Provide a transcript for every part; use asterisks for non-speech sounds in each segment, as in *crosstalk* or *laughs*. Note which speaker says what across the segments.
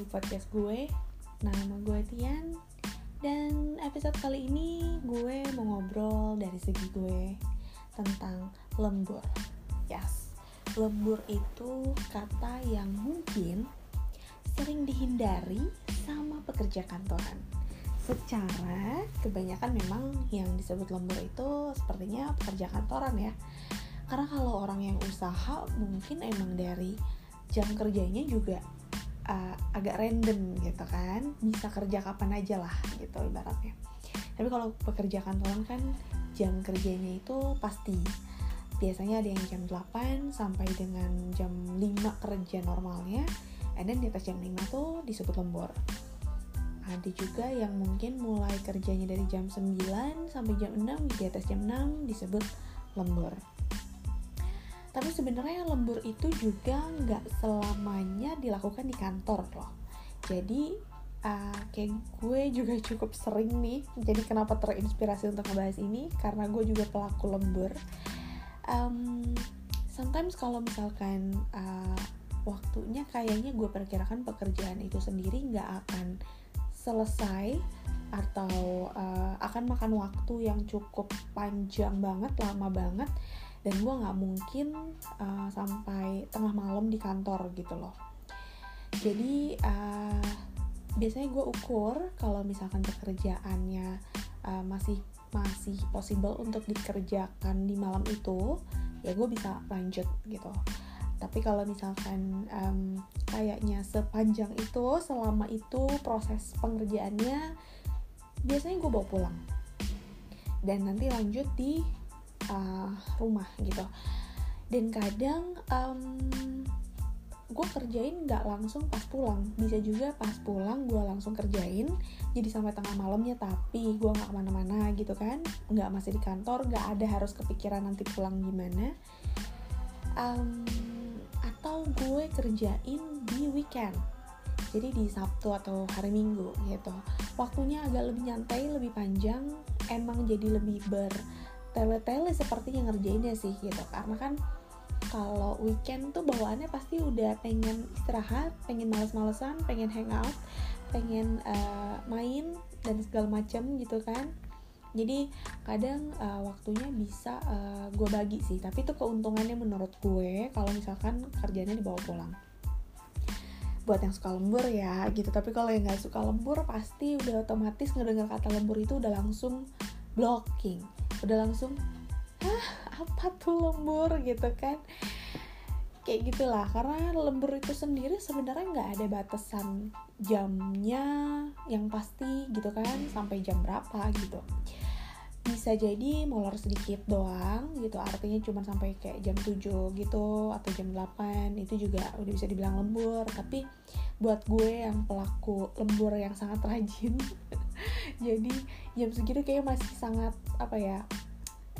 Speaker 1: di podcast gue. Nama gue Tian. Dan episode kali ini gue mau ngobrol dari segi gue Tentang lembur. Yes, lembur itu kata yang mungkin sering dihindari sama pekerja kantoran. Secara kebanyakan memang yang disebut lembur itu sepertinya pekerja kantoran ya. Karena kalau orang yang usaha mungkin emang dari jam kerjanya juga uh, agak random gitu kan. Bisa kerja kapan aja lah gitu ibaratnya. Tapi kalau pekerja kantoran kan jam kerjanya itu pasti. Biasanya ada yang jam 8 sampai dengan jam 5 kerja normalnya. And then di atas jam 5 tuh disebut lembur. Ada juga yang mungkin mulai kerjanya dari jam 9 sampai jam 6 di atas jam 6 disebut lembur tapi sebenarnya lembur itu juga nggak selamanya dilakukan di kantor loh. Jadi uh, kayak gue juga *laughs* cukup sering nih. Jadi kenapa terinspirasi untuk ngebahas ini? Karena gue juga pelaku lembur. Um, sometimes kalau misalkan uh, waktunya kayaknya gue perkirakan pekerjaan itu sendiri nggak akan selesai atau uh, akan makan waktu yang cukup panjang banget lama banget dan gue nggak mungkin uh, sampai tengah malam di kantor gitu loh. Jadi uh, biasanya gue ukur kalau misalkan pekerjaannya uh, masih masih possible untuk dikerjakan di malam itu ya gue bisa lanjut gitu. Tapi kalau misalkan um, kayaknya sepanjang itu selama itu proses pengerjaannya biasanya gue bawa pulang. Dan nanti lanjut di uh, rumah gitu. Dan kadang um, gue kerjain nggak langsung pas pulang. Bisa juga pas pulang gue langsung kerjain jadi sampai tengah malamnya tapi gue nggak ke mana-mana gitu kan. Nggak masih di kantor nggak ada harus kepikiran nanti pulang gimana. Um, atau gue kerjain di weekend. Jadi di Sabtu atau hari Minggu gitu. Waktunya agak lebih nyantai lebih panjang emang jadi lebih ber tele-tele sepertinya ngerjainnya sih gitu karena kan kalau weekend tuh bawaannya pasti udah pengen istirahat, pengen males-malesan, pengen hangout, pengen uh, main dan segala macam gitu kan. Jadi kadang uh, waktunya bisa uh, gue bagi sih, tapi itu keuntungannya menurut gue kalau misalkan kerjanya dibawa pulang. Buat yang suka lembur ya gitu, tapi kalau yang nggak suka lembur pasti udah otomatis ngedengar kata lembur itu udah langsung blocking udah langsung ah apa tuh lembur? gitu kan. Kayak gitulah karena lembur itu sendiri sebenarnya nggak ada batasan jamnya yang pasti gitu kan sampai jam berapa gitu. Bisa jadi molor sedikit doang gitu artinya cuma sampai kayak jam 7 gitu atau jam 8 itu juga udah bisa dibilang lembur. Tapi buat gue yang pelaku lembur yang sangat rajin *laughs* jadi jam segitu kayak masih sangat apa ya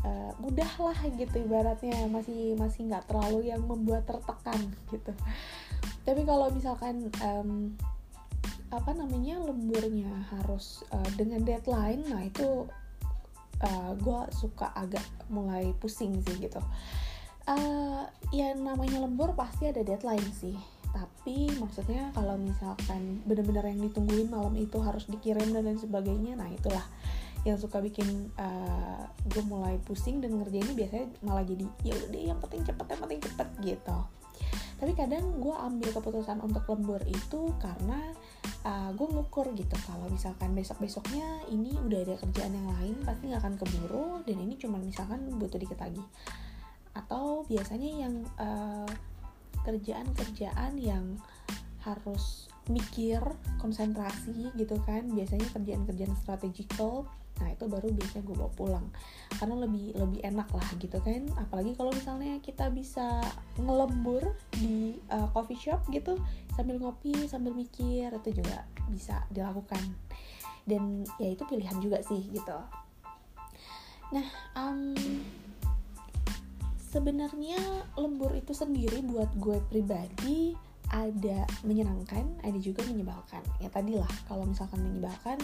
Speaker 1: uh, mudah lah gitu ibaratnya. Masih masih nggak terlalu yang membuat tertekan gitu. Tapi kalau misalkan um, apa namanya lemburnya harus uh, dengan deadline nah itu uh, eh, gue suka agak mulai pusing sih gitu. Uh, ya namanya lembur pasti ada deadline sih tapi maksudnya kalau misalkan bener-bener yang ditungguin malam itu harus dikirim dan lain sebagainya nah itulah yang suka bikin uh, gue mulai pusing dan ngerjainnya biasanya malah jadi ya udah yang penting cepet yang penting cepet gitu. Tapi kadang gue ambil keputusan untuk lembur itu karena uh, gue ngukur gitu kalau misalkan besok besoknya ini udah ada kerjaan yang lain pasti nggak akan keburu dan ini cuma misalkan butuh dikit lagi atau biasanya yang uh, kerjaan-kerjaan yang harus mikir konsentrasi gitu kan. Biasanya kerjaan-kerjaan strategikal nah itu baru biasanya gue bawa pulang. Karena lebih lebih enak lah gitu kan. Apalagi kalau misalnya kita bisa ngelembur di uh, coffee shop gitu sambil ngopi sambil mikir itu juga bisa dilakukan. Dan ya itu pilihan juga sih gitu. Nah um, sebenarnya lembur itu sendiri buat gue pribadi ada menyenangkan, ada juga menyebalkan. Ya tadilah kalau misalkan menyebalkan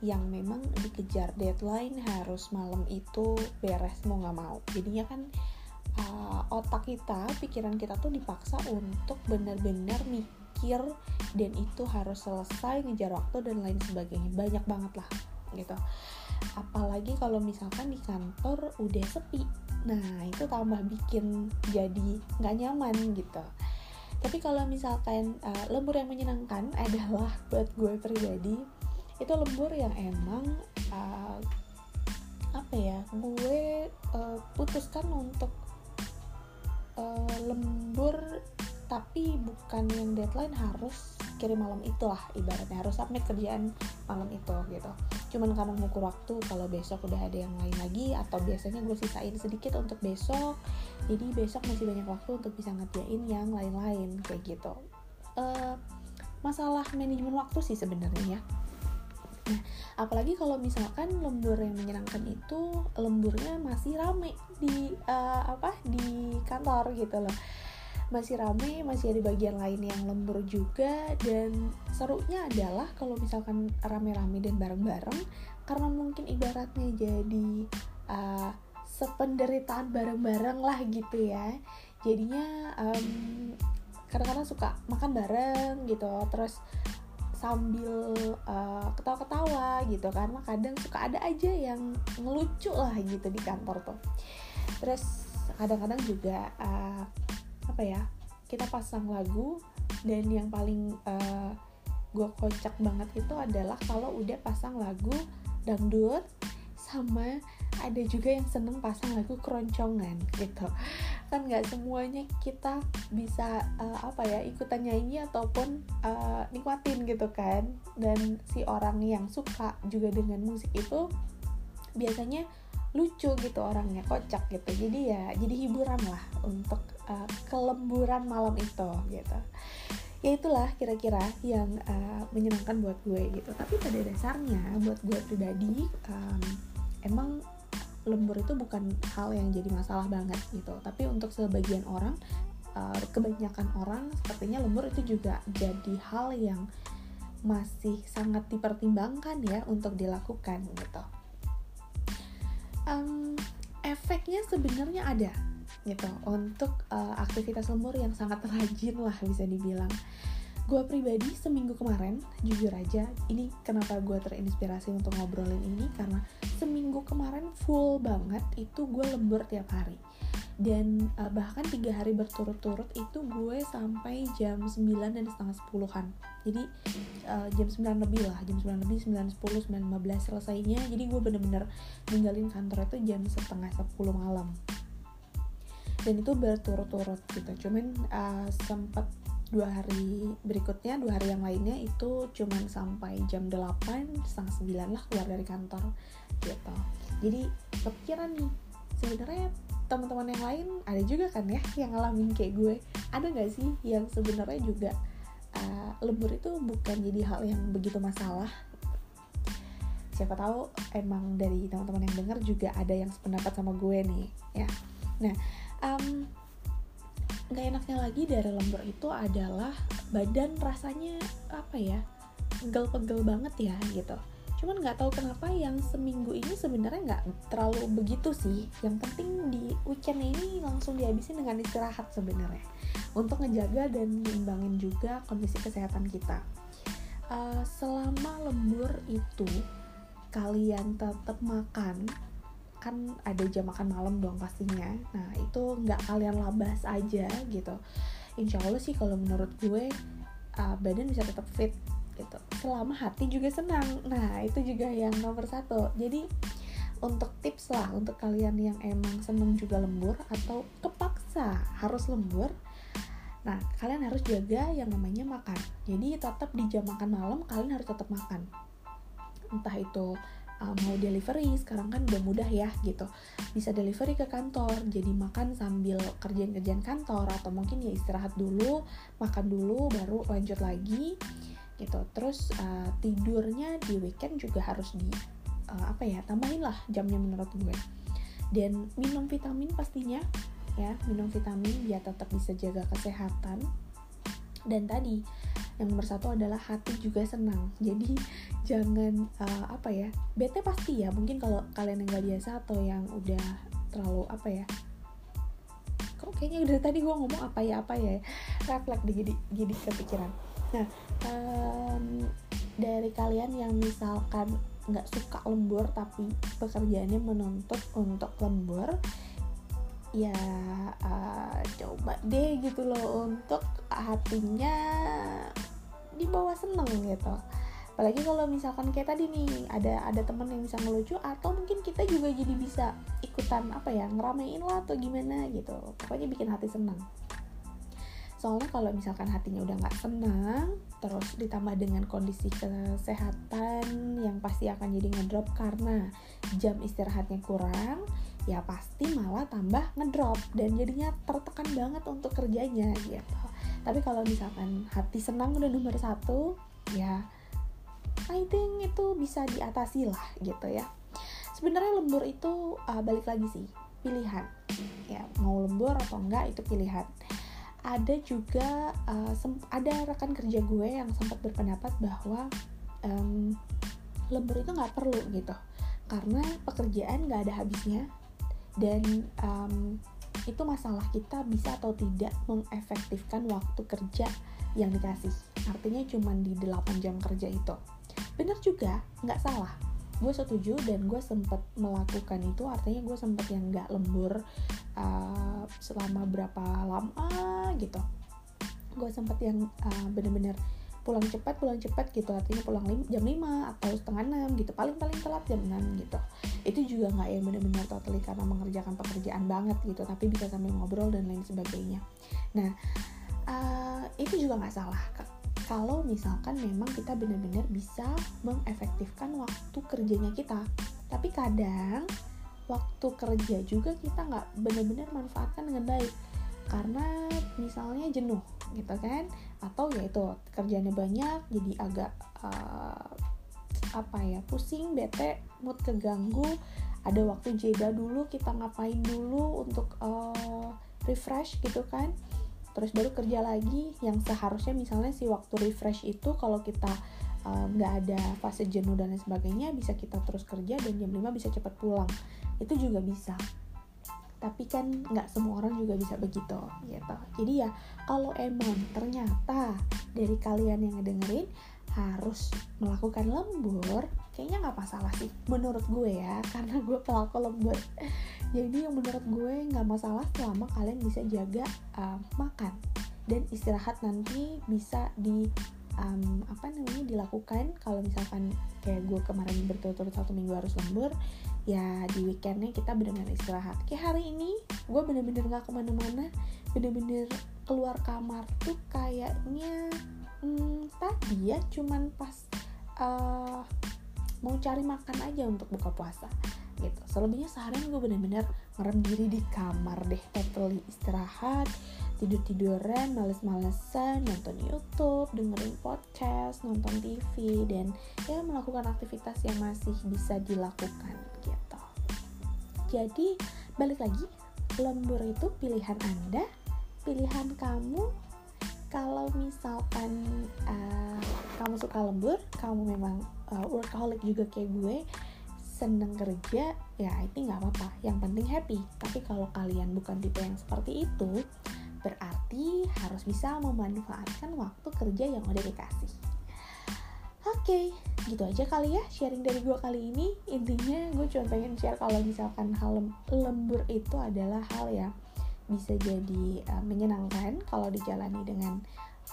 Speaker 1: yang memang dikejar deadline harus malam itu beres mau nggak mau. Jadinya kan uh, otak kita, pikiran kita tuh dipaksa untuk benar-benar mikir dan itu harus selesai ngejar waktu dan lain sebagainya banyak banget lah gitu apalagi kalau misalkan di kantor udah sepi. Nah itu tambah bikin jadi nggak nyaman gitu. Tapi kalau misalkan uh, lembur yang menyenangkan adalah *laughs* buat gue pribadi itu lembur yang emang uh, apa ya gue uh, putuskan untuk uh, lembur tapi bukan yang deadline harus kirim malam itulah ibaratnya. Harus submit kerjaan malam itu gitu. Cuman karena mengukur waktu kalau besok udah ada yang lain lagi atau biasanya gue sisain sedikit untuk besok jadi besok masih banyak waktu untuk bisa ngerjain yang lain-lain kayak gitu. Uh, masalah manajemen waktu sih sebenarnya ya. Nah, apalagi kalau misalkan lembur yang menyenangkan itu lemburnya masih rame di uh, apa di kantor gitu loh masih rame masih ada bagian lain yang lembur juga dan serunya adalah kalau misalkan rame-rame dan bareng-bareng karena mungkin ibaratnya jadi uh, sependeritaan bareng-bareng lah gitu ya. Jadinya um, kadang-kadang suka makan bareng gitu terus sambil uh, ketawa-ketawa gitu kan. Kadang suka ada aja yang ngelucu lah gitu di kantor tuh. Terus kadang-kadang juga uh, apa ya kita pasang lagu dan yang paling uh, eh, gue kocak banget itu adalah kalau udah pasang lagu dangdut sama ada juga yang seneng pasang lagu keroncongan gitu. Kan nggak semuanya kita bisa uh, apa ya ikutan nyanyi ataupun uh, nikmatin gitu kan. Dan si orang yang suka juga dengan musik itu biasanya lucu gitu orangnya kocak gitu. Jadi ya jadi hiburan lah untuk uh, kelemburan malam itu gitu. Ya itulah kira-kira yang uh, menyenangkan buat gue gitu. Tapi pada dasarnya buat gue pribadi um, emang lembur itu bukan hal yang jadi masalah banget gitu. Tapi untuk sebagian orang uh, kebanyakan orang sepertinya lembur itu juga jadi hal yang masih sangat dipertimbangkan ya untuk dilakukan gitu um, efeknya sebenarnya ada gitu untuk uh, aktivitas lembur yang sangat rajin lah bisa dibilang. Gue pribadi seminggu kemarin jujur aja ini kenapa gue terinspirasi untuk ngobrolin ini karena seminggu kemarin full banget itu gue lembur tiap hari dan uh, bahkan tiga hari berturut-turut itu gue sampai jam 9 dan setengah sepuluhan. Jadi uh, jam 9 lebih lah jam 9 lebih 9, 10, 9, 15 selesainya. Jadi gue bener-bener ninggalin kantor itu jam setengah 10 malam. Dan itu berturut-turut gitu. Cuman uh, sempat dua hari berikutnya dua hari yang lainnya itu cuman sampai jam 8 setengah 9 lah keluar dari kantor gitu. Jadi kepikiran nih sebenarnya teman-teman yang lain ada juga kan ya yang ngalamin kayak gue. Ada nggak sih yang sebenarnya juga uh, lembur itu bukan jadi hal yang begitu masalah? Siapa tahu emang dari teman-teman yang dengar juga ada yang sependapat sama gue nih ya. Nah um, nggak enaknya lagi dari lembur itu adalah badan rasanya apa ya pegel-pegel banget ya gitu cuman nggak tahu kenapa yang seminggu ini sebenarnya nggak terlalu begitu sih. Yang penting di weekend ini langsung dihabisin dengan istirahat sebenarnya. Untuk ngejaga dan ngimbangin juga kondisi kesehatan kita. Uh, selama lembur itu kalian tetap makan kan ada jam makan malam dong pastinya. Nah itu nggak kalian labas aja gitu. Insya Allah sih kalau menurut gue uh, badan bisa tetap fit gitu. Selama hati juga senang. Nah itu juga yang nomor satu. Jadi untuk tips lah untuk kalian yang emang seneng juga lembur atau kepaksa harus lembur nah kalian harus jaga yang namanya makan. Jadi tetap di jam makan malam kalian harus tetap makan. Entah itu uh, mau delivery sekarang kan udah mudah ya gitu. Bisa delivery ke kantor jadi makan sambil kerjaan-kerjaan kantor atau mungkin ya istirahat dulu makan dulu baru lanjut lagi gitu. Terus uh, tidurnya di weekend juga harus di uh, apa ya tambahin lah jamnya menurut gue. Dan minum vitamin pastinya ya. Minum vitamin biar tetap bisa jaga kesehatan. Dan tadi yang nomor satu adalah hati juga senang. *laughs* Jadi jangan uh, apa ya bete pasti ya. Mungkin kalau kalian yang gak biasa atau yang udah terlalu apa ya kok kayaknya dari tadi gue ngomong apa ya apa ya refleks jadi jadi kepikiran nah um, dari kalian yang misalkan nggak suka lembur tapi pekerjaannya menuntut untuk lembur ya uh, coba deh gitu loh untuk hatinya dibawa seneng gitu. Apalagi kalau misalkan kayak tadi nih ada ada temen yang bisa ngelucu atau mungkin kita juga jadi bisa ikutan apa ya ngeramein lah atau gimana gitu. Pokoknya bikin hati seneng soalnya kalau misalkan hatinya udah nggak senang terus ditambah dengan kondisi kesehatan yang pasti akan jadi ngedrop karena jam istirahatnya kurang ya pasti malah tambah ngedrop dan jadinya tertekan banget untuk kerjanya gitu. Tapi kalau misalkan hati senang udah nomor satu ya I think itu bisa diatasi lah gitu ya. Sebenarnya lembur itu uh, balik lagi sih pilihan. Ya mau lembur atau enggak itu pilihan ada juga uh, ada rekan kerja gue yang sempat berpendapat bahwa um, lembur itu nggak perlu gitu. Karena pekerjaan nggak ada habisnya. Dan um, itu masalah kita bisa atau tidak mengefektifkan waktu kerja yang dikasih. Artinya cuma di 8 jam kerja itu. Benar juga nggak salah gue setuju dan gue sempet melakukan itu artinya gue sempet yang nggak lembur uh, selama berapa lama gitu. Gue sempet yang uh, bener-bener pulang cepat pulang cepat gitu artinya pulang lim, jam 5 atau setengah 6 gitu paling paling telat jam 6 gitu. Itu juga nggak yang benar-benar totally karena mengerjakan pekerjaan banget gitu tapi bisa sambil ngobrol dan lain sebagainya. Nah uh, itu juga nggak salah kalau misalkan memang kita benar-benar bisa mengefektifkan waktu kerjanya kita. Tapi kadang waktu kerja juga kita nggak benar-benar manfaatkan dengan baik. Karena misalnya jenuh gitu kan? Atau ya itu kerjanya banyak jadi agak uh, apa ya pusing bete mood keganggu. Ada waktu jeda dulu kita ngapain dulu untuk uh, refresh gitu kan terus baru kerja lagi. Yang seharusnya misalnya si waktu refresh itu kalau kita eh, nggak uh, ada fase jenuh dan lain sebagainya bisa kita terus kerja dan jam 5 bisa cepat pulang. Itu juga bisa. Tapi kan nggak semua orang juga bisa begitu gitu. Jadi ya kalau emang ternyata dari kalian yang ngedengerin harus melakukan lembur kayaknya nggak masalah sih menurut gue ya *laughs* karena gue pelaku lembur jadi yang menurut gue nggak masalah selama kalian bisa jaga uh, makan dan istirahat nanti bisa di um, apa namanya dilakukan. Kalau misalkan kayak gue kemarin berturut-turut satu minggu harus lembur ya di weekendnya kita benar-benar istirahat. Kayak hari ini gue bener-bener nggak ke mana-mana bener-bener keluar kamar tuh kayaknya hmm, tadi ya cuman pas uh, mau cari makan aja untuk buka puasa gitu. Selebihnya seharian gue bener-bener ngerem diri di kamar deh totally istirahat tidur tiduran males-malesan nonton YouTube dengerin podcast nonton TV dan ya melakukan aktivitas yang masih bisa dilakukan gitu. Jadi balik lagi lembur itu pilihan anda pilihan kamu. Kalau misalkan uh, kamu suka lembur kamu memang uh, workaholic juga kayak gue seneng kerja ya itu nggak apa-apa. Yang penting happy. Tapi kalau kalian bukan tipe yang seperti itu berarti harus bisa memanfaatkan waktu kerja yang udah dikasih. Oke okay, gitu aja kali ya sharing dari gue kali ini. Intinya gue cuma pengen share kalau misalkan hal lembur itu adalah hal yang bisa jadi uh, menyenangkan kalau dijalani dengan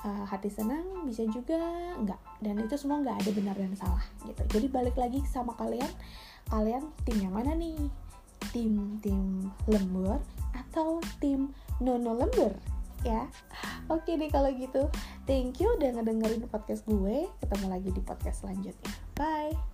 Speaker 1: uh, hati senang bisa juga enggak dan itu semua nggak ada benar dan salah gitu. Jadi balik lagi sama kalian. Kalian tim yang mana nih? Tim tim lembur atau tim nono lembur? Ya. Oke deh kalau gitu. Thank you udah ngedengerin podcast gue. Ketemu lagi di podcast selanjutnya. Bye